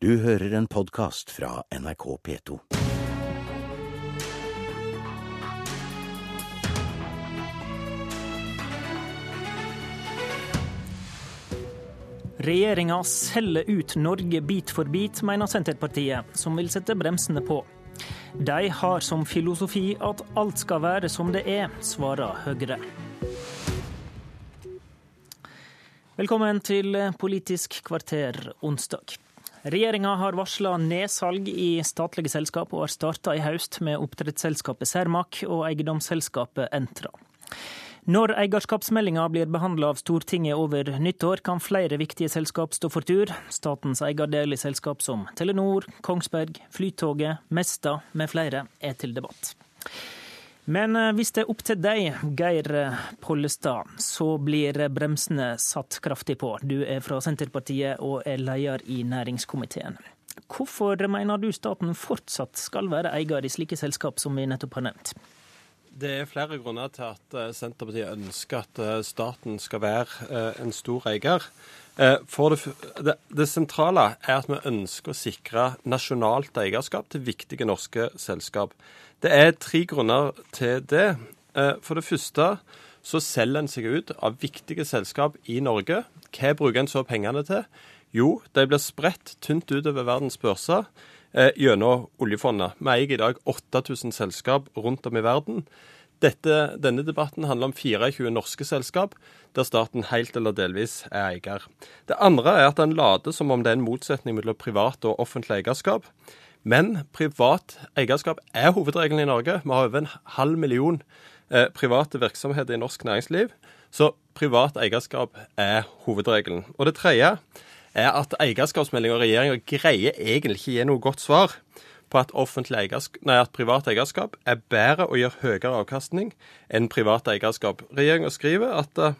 Du hører en podkast fra NRK P2. Regjeringa selger ut Norge bit for bit, mener Senterpartiet, som vil sette bremsene på. De har som filosofi at alt skal være som det er, svarer Høyre. Velkommen til Politisk kvarter onsdag. Regjeringa har varsla nedsalg i statlige selskap, og har starta i høst med oppdrettsselskapet Cermaq og eiendomsselskapet Entra. Når eierskapsmeldinga blir behandla av Stortinget over nyttår, kan flere viktige selskap stå for tur. Statens eierdel i selskap som Telenor, Kongsberg, Flytoget, Mesta med flere er til debatt. Men eh, hvis det er opp til deg, Geir Pollestad, så blir bremsene satt kraftig på. Du er fra Senterpartiet og er leder i næringskomiteen. Hvorfor mener du staten fortsatt skal være eier i slike selskap som vi nettopp har nevnt? Det er flere grunner til at eh, Senterpartiet ønsker at eh, staten skal være eh, en stor eier. For det, det, det, sentrale er at vi ønsker å sikre nasjonalt eierskap til viktige norske selskap. Det er tre grunner til det. For det første så selger en seg ut av viktige selskap i Norge. Hva bruker en så pengene til? Jo, de blir spredt tynt utover verdens børser eh, gjennom oljefondet. Vi eier i dag 8000 selskap rundt om i verden. Dette, denne debatten handler om 24 norske selskap, der staten helt eller delvis er eier. Det andre er at en later som om det er en motsetning mellom privat og offentlig eierskap. Men privat eierskap er hovedregelen i Norge. Vi har over en halv million eh, private virksomheter i norsk næringsliv. Så privat eierskap er hovedregelen. Og det tredje er at eierskapsmeldinga og regjeringa greier egentlig ikke gi noe godt svar på at, nei, at, privat eierskap er bedre og gir høyere avkastning enn privat eierskap. Regjeringa skriver at uh,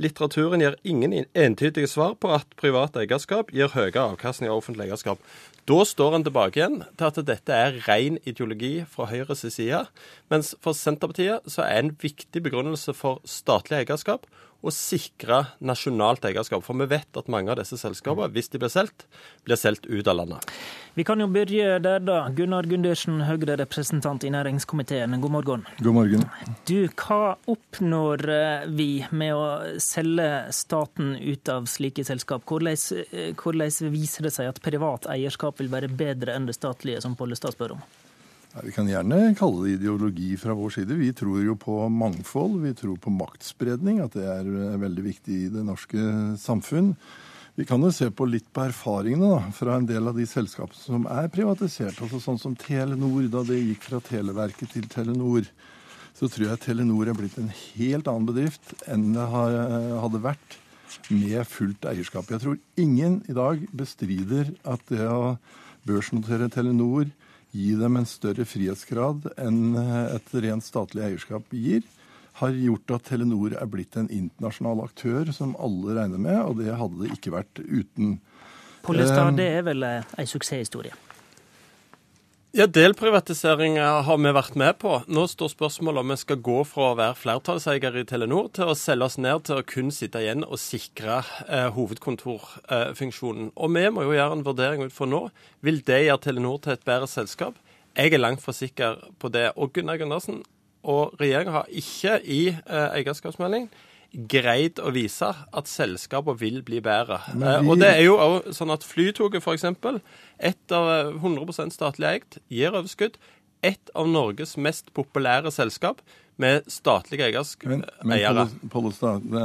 litteraturen gir ingen entydige svar på at privat eierskap gir høyere avkastning av offentlig eierskap. Da står en tilbake igjen til at dette er ren ideologi fra Høyres side. Mens for Senterpartiet så er en viktig begrunnelse for statlig eierskap å sikre nasjonalt eierskap. For vi vet at mange av disse selskapene, hvis de blir solgt, blir solgt ut av landet. Vi kan jo begynne der, da. Gunnar Gundersen, Høyre-representant i næringskomiteen, god morgen. God morgen. Du, hva oppnår eh, vi med å selge staten ut av slike selskap? Hvordan, eh, hvordan viser det seg at privat eierskap vil være bedre enn det statlige, som Pollestad spør om? Vi kan gjerne kalle det ideologi fra vår side. Vi tror jo på mangfold, vi tror på maktspredning, at det er veldig viktig i det norske samfunn. Vi kan jo se på litt på erfaringene da, fra en del av de selskapene som er privatisert. altså Sånn som Telenor, da det gikk fra Televerket til Telenor. Så tror jeg Telenor er blitt en helt annen bedrift enn det hadde vært med fullt eierskap. Jeg tror ingen i dag bestrider at det å børsnotere Telenor gi dem en større frihetsgrad enn et rent statlig eierskap gir, har gjort at Telenor er blitt en internasjonal aktør som alle regner med, og det hadde det ikke vært uten. Pollestad, det er vel ei suksesshistorie? Ja, Delprivatisering har vi vært med på. Nå står spørsmålet om vi skal gå fra å være flertallseier i Telenor til å selge oss ned til å kun sitte igjen og sikre eh, hovedkontorfunksjonen. Og vi må jo gjøre en vurdering ut fra nå. Vil det gjøre Telenor til et bedre selskap? Jeg er langt fra sikker på det. Og Gunnar Gundersen og regjeringa har ikke i eh, eierskapsmelding greid å vise at selskapene vil bli bedre. Vi... Eh, og det er jo også sånn at Flytoget f.eks., ett av 100 eh, statlig eid, gir overskudd. Et av Norges mest populære selskap med statlige eiere. Men, Pollestad, det,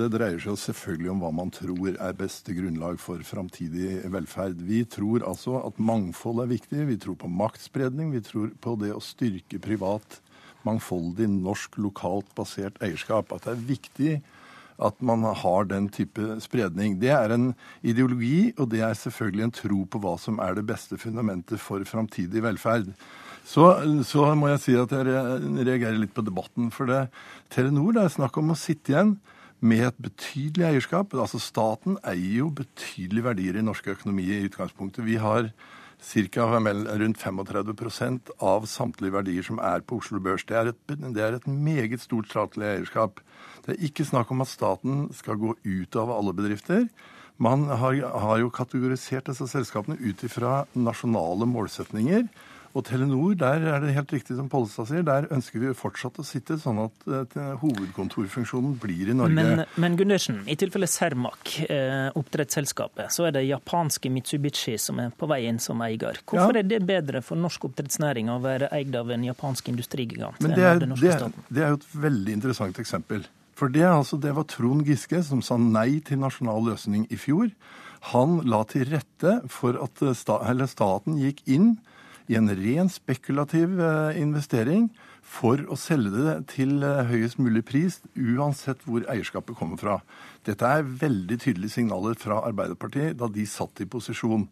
det dreier seg selvfølgelig om hva man tror er beste grunnlag for framtidig velferd. Vi tror altså at mangfold er viktig. Vi tror på maktspredning. Vi tror på det å styrke privat mangfoldig norsk lokalt basert eierskap. At det er viktig at man har den type spredning. Det er en ideologi, og det er selvfølgelig en tro på hva som er det beste fundamentet for framtidig velferd. Så, så, må jeg si at jeg reagerer litt på debatten. For det, Telenor det er snakk om å sitte igjen med et betydelig eierskap. Altså Staten eier jo betydelige verdier i norsk økonomi i utgangspunktet. Vi har ca. rundt 35% av samtlige verdier som er på Oslo Børs. Det er, et, det er et meget stort statlig eierskap. Det er ikke snakk om at staten skal gå ut av alle bedrifter. Man har, har jo kategorisert disse selskapene ut ifra nasjonale målsetninger. Og Telenor, der er det helt riktig som Pollestad sier, der ønsker vi fortsatt å sitte sånn at uh, hovedkontorfunksjonen blir i Norge. Men, men Gundersen, i tilfelle Cermaq, eh, oppdrettsselskapet, så er det japanske Mitsubishi som er på vei inn som eier. Hvorfor ja. er det bedre for norsk oppdrettsnæring å være eid av en japansk industrigigant men det er, enn den norske staten? Det er jo et veldig interessant eksempel. For det, altså, det var Trond Giske som sa nei til nasjonal løsning i fjor. Han la til rette for at eh, staten gikk inn i en ren spekulativ eh, investering for å selge det til eh, høyest mulig pris, uansett hvor eierskapet kommer fra. Dette er veldig tydelige signaler fra Arbeiderpartiet da de satt i posisjon.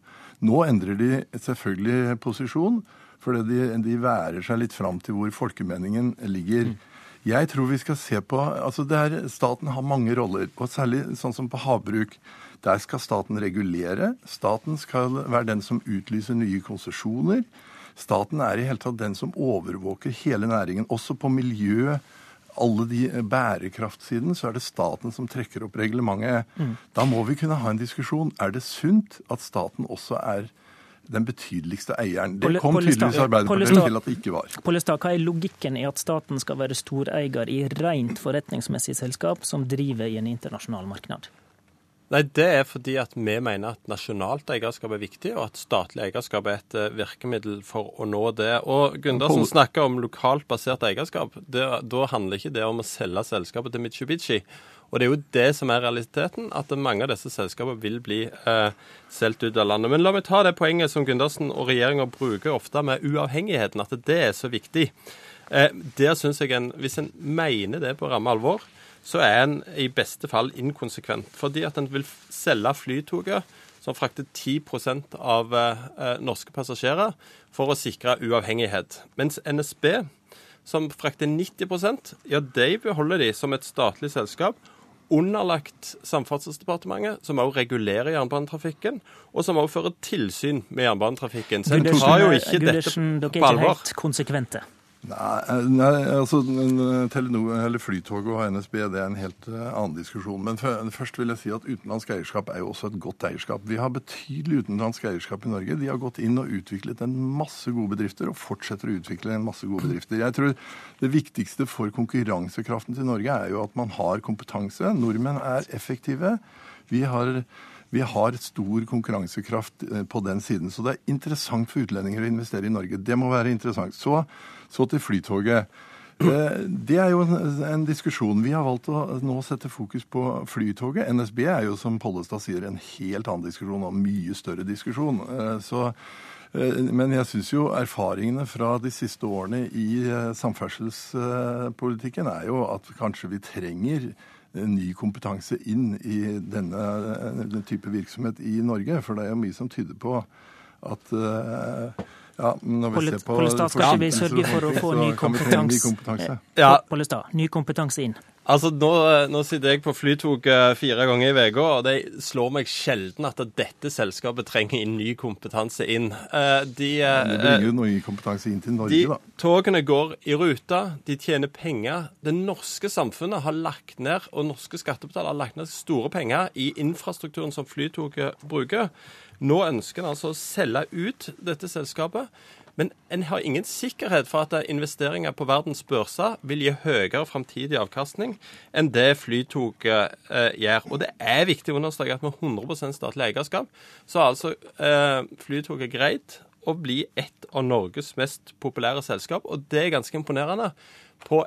Nå endrer de selvfølgelig posisjon, fordi de, de værer seg litt fram til hvor folkemeningen ligger. Jeg tror vi skal se på altså er, Staten har mange roller, og særlig sånn som på havbruk. Der skal staten regulere. Staten skal være den som utlyser nye konsesjoner. Staten er i hele tatt den som overvåker hele næringen, også på miljø. Alle de eh, bærekraftsiden, så er det staten som trekker opp reglementet. Mm. Da må vi kunne ha en diskusjon. Er det sunt at staten også er den betydeligste eieren. Det kom tydeligvis Arbeiderpartiet til at det ikke var. Pollestad, Hva er logikken i at staten skal være storeier i rent forretningsmessig selskap som driver i en internasjonal marked? Nei, Det er fordi at vi mener at nasjonalt eierskap er viktig, og at statlig eierskap er et eh, virkemiddel for å nå det. Og Gundersen snakker om lokalt basert eierskap. Det, da handler ikke det om å selge selskapet til Mitsubishi. Og det er jo det som er realiteten, at mange av disse selskapene vil bli eh, solgt ut av landet. Men la meg ta det poenget som Gundersen og regjeringa bruker ofte med uavhengigheten, at det er så viktig. Eh, der synes jeg en, Hvis en mener det på ramme alvor, så er en i beste fall inkonsekvent. Fordi at en vil selge Flytoget, som frakter 10 av eh, norske passasjerer, for å sikre uavhengighet. Mens NSB, som frakter 90% ja, de beholder de som et statlig selskap underlagt Samferdselsdepartementet, som også regulerer jernbanetrafikken, og som også fører tilsyn med jernbanetrafikken. Så en tar jo ikke dette på alvor. Dere er ikke helt konsekvente? Nei, nei, altså Telenor, eller Flytoget og NSB det er en helt uh, annen diskusjon. Men først vil jeg si at utenlandsk eierskap er jo også et godt eierskap. Vi har betydelig utenlandsk eierskap i Norge. De har gått inn og utviklet en masse gode bedrifter, og fortsetter å utvikle en masse gode bedrifter. Jeg tror det viktigste for konkurransekraften til Norge er jo at man har kompetanse. Nordmenn er effektive. Vi har vi har stor konkurransekraft eh, på den siden. Så det er interessant for utlendinger å investere i Norge. Det må være interessant. Så så til Flytoget. Eh, det er jo en, diskusjon. Vi har valgt å nå sette fokus på Flytoget. NSB er jo, som Pollestad sier, en helt annen diskusjon og mye større diskusjon. Eh, så, men jeg syns jo erfaringene fra de siste årene i samferdselspolitikken er jo at kanskje vi trenger ny kompetanse inn i denne, type virksomhet i Norge. For det er jo mye som tyder på at ja, når vi ser på Pollestad, skal ikke vi sørge for å få ny kompetanse? Ja. Pollestad, ny kompetanse inn. Altså, nå, nå, sitter jeg på flytoget fire ganger i uka, og det slår meg sjelden at dette selskapet trenger ny kompetanse inn. Eh, de, Men det bringer jo ny kompetanse inn til Norge, de, da. Togene går i rute, de tjener penger. Det norske samfunnet har lagt ned, og norske skattebetalere har lagt ned store penger i infrastrukturen som Flytoget bruker. Nå ønsker en altså å selge ut dette selskapet. Men en har ingen sikkerhet for at investeringer på verdens børser vil gi høyere framtidig avkastning enn det Flytoget eh, gjør. Og det er viktig å understreke at med 100% statlig eierskap, så har altså eh, Flytoget greit å bli et av Norges mest populære selskap, og det er ganske imponerende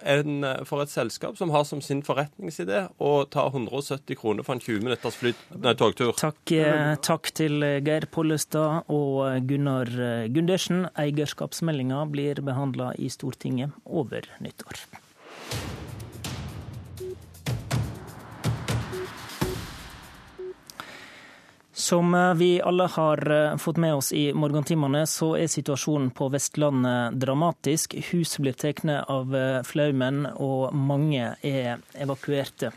en, eh, for et selskap som har som sin forretningsidé å ta 170 kroner for en 20 minutters flyt, nei, togtur. Takk, eh, takk, til Geir Pollestad og Gunnar Gundersen. Eierskapsmeldinga blir behandla i Stortinget over nyttår. Som eh, vi alle har eh, fått med oss i morgentimene, så er situasjonen på Vestlandet dramatisk. Hus blir tatt av eh, flaumen, og mange er evakuerte.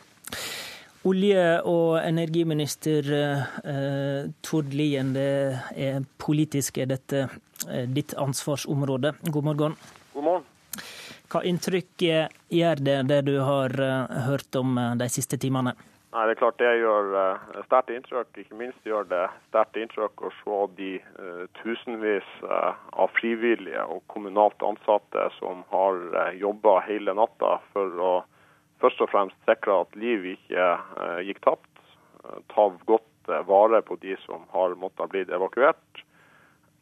Olje- og energiminister eh, Tord Lien, det er politisk er dette ditt ansvarsområde. God morgen. God morgen. Hva inntrykk gjør det, det du har hørt om de siste timene? Nei, det er klart det gjør uh, sterkt inntrykk. Ikke minst gjør det sterkt inntrykk å se de uh, tusenvis uh, av frivillige og kommunalt ansatte som har uh, jobba hele natta for å først og fremst sikre at liv ikke gikk tapt. ta godt vare på de som har måttet bli evakuert,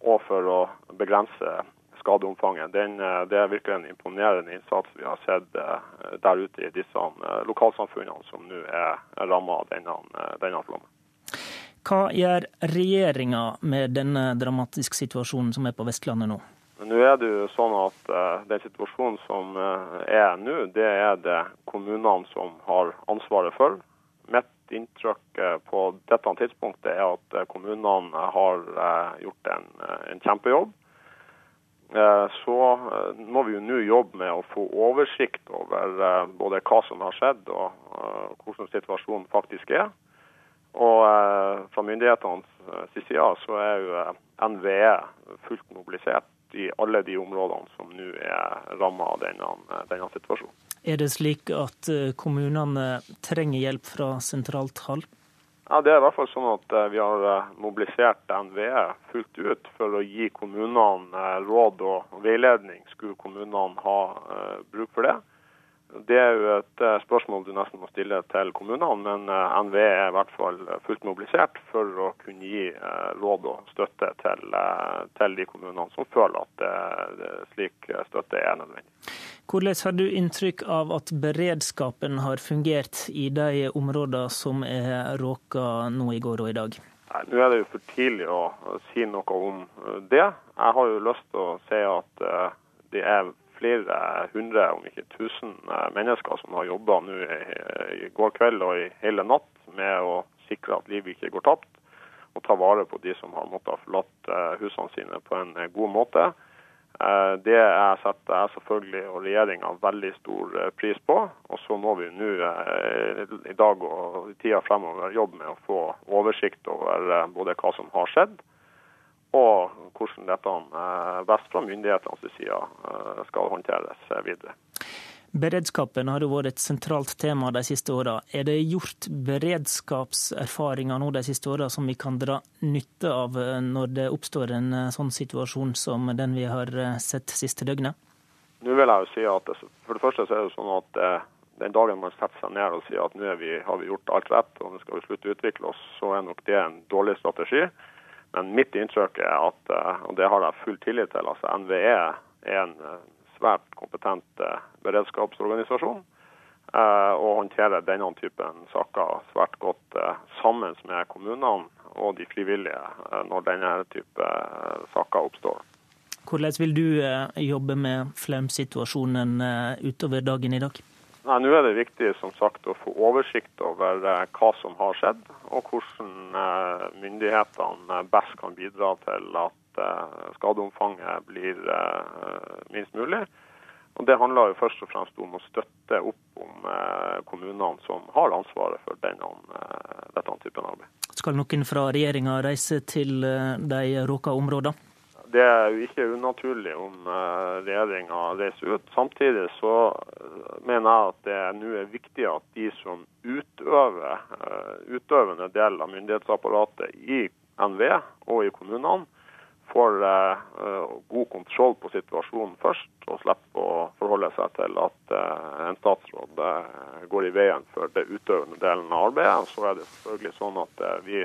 og for å begrense skadeomfanget. Den, eh, det er virkelig en imponerende innsats vi har sett eh, der ute i disse eh, lokalsamfunnene som nå er rammet av denne, denne flommen. Hva gjør regjeringa med denne dramatiske situasjonen som er på Vestlandet nå? Nå er det jo sånn at Den situasjonen som er nå, det er det kommunene som har ansvaret for. Mitt inntrykk på dette tidspunktet er at kommunene har gjort en, en kjempejobb. Eh, så eh, må vi jo nå jobbe med å få oversikt over eh, både hva som har skjedd og hvordan situasjonen faktisk er. Og fra myndighetenes side så er jo NVE fullt mobilisert i alle de områdene som nå er rammet av denne, denne situasjonen. Er det slik at kommunene trenger hjelp fra sentralt hold? Ja, Det er i hvert fall sånn at eh, vi har eh, mobilisert NVE fullt ut for å gi kommunene eh, råd og veiledning, skulle kommunene ha bruk for det. Det er jo et spørsmål du nesten må stille til kommunene, men NVE er i hvert fall fullt mobilisert for å kunne gi råd og støtte til, til de kommunene som føler at slik støtte er nødvendig. Hvordan har du inntrykk av at beredskapen har fungert i de områdene som er råka nå i går og i dag? Nei, Nå er det jo for tidlig å si noe om eh, det. Jeg har jo lyst til å si at eh, det er flere hundre, om ikke tusen, eh, mennesker som har jobba nå i går kveld og i hele natt med å sikre at liv ikke går tapt, og ta vare på de som har måttet forlate husene sine på en god måte. Eh, det setter jeg selvfølgelig og regjeringa veldig stor eh, pris på. Og så må vi nå eh, i dag og i tida fremover jobbe med å få oversikt over både hva som har skjedd, og hvordan dette best fra myndighetenes side skal håndteres videre. Beredskapen har jo vært et sentralt tema de siste åra. Er det gjort beredskapserfaringer nå de siste åra som vi kan dra nytte av eh, når det oppstår en eh, sånn situasjon som den vi har eh, sett siste døgnet? Nå vil jeg jo si at For det første så er det sånn at den dagen man setter seg ned og sier at nå vi, har vi gjort alt rett og nå skal vi slutte å utvikle oss, så er nok det en dårlig strategi. Men mitt inntrykk er at, og det har jeg full tillit til, altså NVE er en svært kompetent eh, beredskapsorganisasjon. Eh, og håndterer denne typen saker svært godt eh, sammen med kommunene og de frivillige når denne type saker oppstår. Hvordan vil du jobbe med flaumsituasjonen utover dagen i dag? Nei, Nå er det viktig som sagt, å få oversikt over hva som har skjedd, og hvordan myndighetene best kan bidra til at Eh, skadeomfanget blir eh, minst mulig. Og Det handler jo først og fremst om å støtte opp om eh, kommunene som har ansvaret for denne, dette typen arbeid. Skal noen fra regjeringa reise til de råka områdene? Det er jo ikke unaturlig om regjeringa reiser ut. Samtidig så mener jeg at det nå er viktig at de som utøver utøvende del av myndighetsapparatet i NVE og i kommunene, får god kontroll på situasjonen først, og slipper å forholde seg til at en statsråd går i veien for det utøvende delen av arbeidet. Så er det selvfølgelig sånn at vi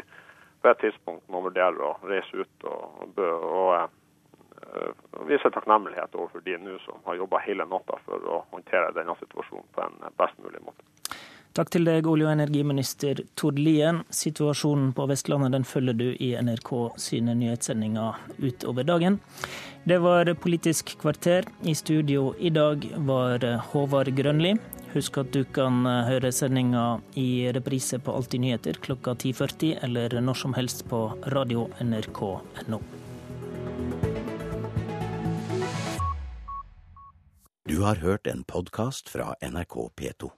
på et tidspunkt må vurdere å reise ut og, og vise takknemlighet overfor de nå som har jobba hele natta for å håndtere denne situasjonen på en best mulig måte. Takk til deg, olje- og energiminister Tord Lien. Situasjonen på Vestlandet den følger du i NRK sine nyhetssendinger utover dagen. Det var Politisk kvarter. I studio i dag var Håvard Grønli. Husk at du kan høre sendinga i reprise på Alltid nyheter klokka 10.40 eller når som helst på radio nrk.no. Du har hørt en podkast fra NRK P2.